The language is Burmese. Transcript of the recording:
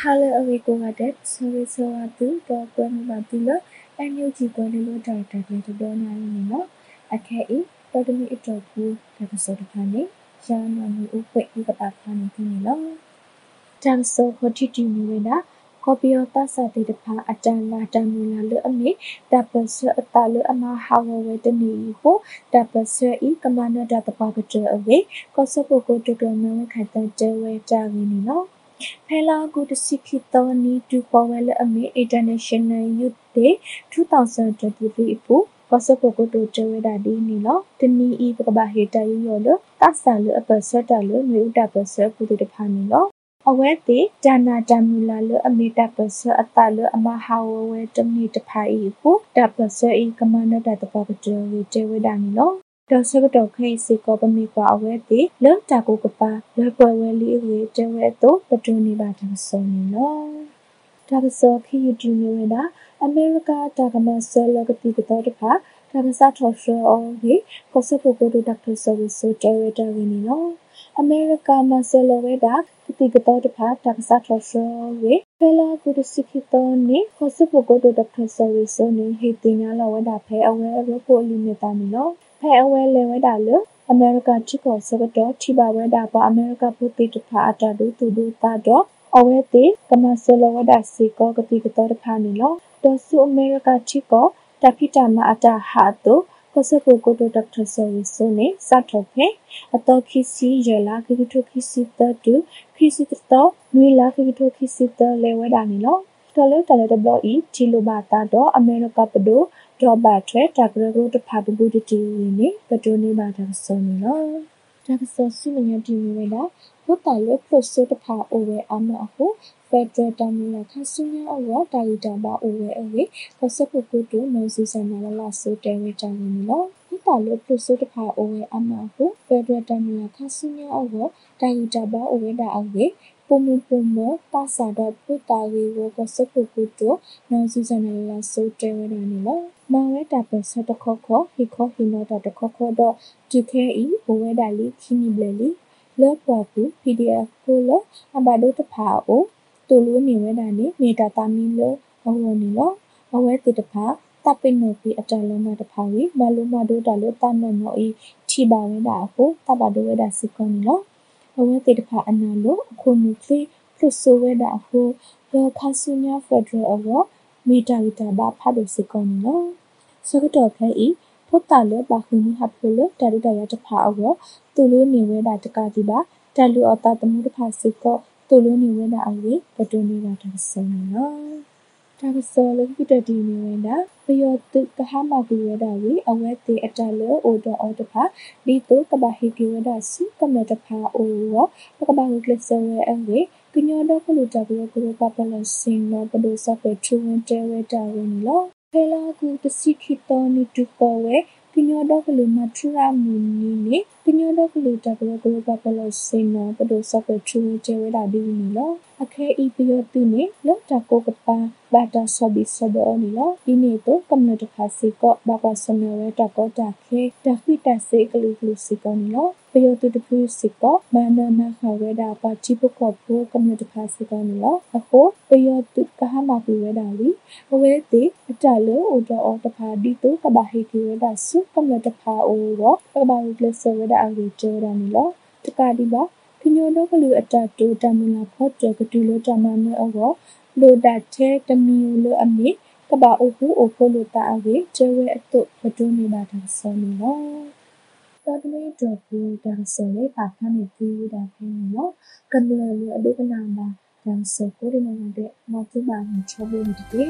Hello amigo gadet service wa tu to kwen ma tu lo anyu ji kwen lo da da de to do na ni no akhe i to de mi ito ku da ka so da ni ya na ni u pwe i ka ta kha ni ti ni lo tam so ho ti ti ni we na ကော်ပီယတာစာတေတဖာအတန်လာတမူလာလအမေတပစအတလအမဟာဝဝတနီဟုတပစဤကမနဒတပကတအဝေကောစပုကိုတကနဝခတတဝဲတာဝီနီနော ဖဲလာကူတစီခိတောနီတူပေါ်ဝဲလအမေ International Youth Day 2023ပူကောစပုကိုတိုတဝဲတာဒီနီလောတနီဤပကဘာဟေတာယူယောလတဆာလအပစတလနွေဥတပစပုတတဖာနီလောအဝဲတိဒါနာတမူလာလအမေတပစအတလအမဟာဝဝဲတမီတဖိုင်ဟုတပစဤကမနတတပကတဝေတေဝဒာနီလော ဒေါ်စကတော့ခိစီကောပမီကွာအဝဲတိလောတာကိုကပါလွယ်ပွဲဝဲလီဝေတေဝဲတော့ပတူနေပါတဆုံနီလောဒါပစောခီယူဒီနေဝဲတာအမေရိကတာကမဆဲလကတိကတော့တခါဒါပစာထော်ရှောအော်ဟီကောစပုကိုဒဒေါက်တာဆာဗစ်ဆိုတေဝဲတာဝီနီလောအမေရိကမဆဲလဝဲတာတိကတော်တဖာတက္ကသထောရှောဝေဖဲလာကုဒစိခိတောနေခေါစပုကိုဒဒဖဆဝေဆိုနေဟေတင်ညာလဝဒဖဲအဝဲရပိုလီနေတာနီလော ဖဲအဝဲလေဝဒလအမေရိကချီကောစကတော့ထိပါဝဲတာပါအမေရိကပုတိတဖာအတာဒူတူဒူတာတော့အဝဲတိကမဆလဝဒစီကောကတိကတော်တဖာနီလောတော့ဆူအမေရိကချီကောတခိတမအတာဟာတော့ကစပုကိုတိုဒေါက်တာဆယ်ဝီဆိုနေစထောက်ဖေအတော်ခီစီရလာခိကထုခီစီတတူခီစီတတော်နွေလာခိကထုခီစီတလေဝဒါနီလော တော်လေတော်လေဒဘလီချီလိုဘာတာတော့အမေရိကပဒိုဒေါ်ဘာထရတာဂရဂိုတဖာပပူတတီဝီနေပတိုနေဘာတာဆိုနေလောဒါကစောစီမညာတီဝီဝဲတာဘုတလေပရိုဆိုတဖာအိုဝဲအမဟုဖက်ဒရယ်တမလာခါဆုညာအောတာရီတာဘာအိုဝဲအဝေကစပုကုတုနော်စီဆန်နာလာဆိုတဲဝဲတာနေလောဘု တလေပရိုဆိုတဖာအိုဝဲအမဟုဖက်ဒရယ်တမလာခါဆုညာအောတာရီတာဘာအိုဝဲတာအဝေပုံမပုံမပါစာတော့ပုတာရီဝကစပုကုတုနော်စီဆန်နာလာဆိုတဲဝဲတာနေလောမဝဲတာပစတခခဟီခဟီနောတာတခခတော့တူခဲဤဘဝဲတာလီခီနီဘလလီလောပေါ်ပူ PDF ကိုလအဘဒုတဖာအိုတူလူနေဝဲတာနေမေတာတာမီလောအဝနီလောအဝဲတိတဖာ တပ်ပိနိုပီအတလုံးမတဖာဝီမလုံးမဒိုတာလို့တန်နော်ဤချီပါဝဲတာကိုတပ်ပါဒိုဝဲတာစကွန်နီလောအဝဲတိတဖာအနာလို့အခုနူကလီဖလုဆိုဝဲတာကိုလောခါဆုညာဖက်ဒရယ်အဝမီတာလီတာဘာဖတ်လို့စကွန်နီလောစကတော့ခဲဤဖုတ်တာလို့ပါခုနီဟပ်ဖလို့တာရီတာရတဖာအဝတူလူနေဝဲတာတကတိပါတလူအတာတမှုတဖာစကောတူလုံးနေဝဲတာအဝေပတူနေပါတာဆုံးနော် ဒါကစောလုံးပြတတီနေဝဲတာပယောတုကဟမကူဝဲတာဝေအဝဲတေအတလောအိုတော်အော်တဖာဒီတုကဘာဟိကေဝဲတာစုကမတဖာအိုရောကဘာဟုကလစဝဲအဝေကညောတော့ကလူတပြောကလူပပလစင်နော်ပဒိုစပထူဝင်တဲဝဲတာဝင်လောဖဲလာကူတစီခိတောနီတူပေါ်ဝဲကညောတော့ကလူမထူရာမူနီနေကညောတော့ကလူတပရကလူပပလစိနပဒိုစပထူချေဝဒါဒီနီလော အခဲဤပယောတိနေလောတာကိုကပါဘာတာဆဘိဆဘောနီလောဒီနေတော့ကမ္နတခါစီကောဘာပါစနဝဲတကောတာခဲတခိတစေကလူကလူစီကောနီလောပယောတိတပူစီကောမန္နမခဝဲတာပါချိပကောဖိုကမ္နတခါစီကောနီလောအခုပယောတိကဟမပူဝဲတာလီအဝဲတိအတလောအိုတော်တဖာဒီတုကဘာဟေကီဝဲတာစုကမ္နတဖာအိုရောကဘာဝကလဆဝဲတာအဝီကျော်တာနီလောတကဒီပါ ကညောတော့ကလူအတတူတမလာဖော့တကတူလို့တမမဲအောလိုဒတ်ချေတမီလိုအမေကဘာအိုဟူအိုဖိုလိုတာအဝေကျဝဲအတုပဒုနေတာတာဆောနီလောတဒလေးတော့ဘူးဒါဆိုလေပါခမ်းနေပြီးတာဖင်းနော်ကံလလေအဒုကနာမှာဒါဆိုကိုရမတဲ့မတူပါမချဘူးဒီ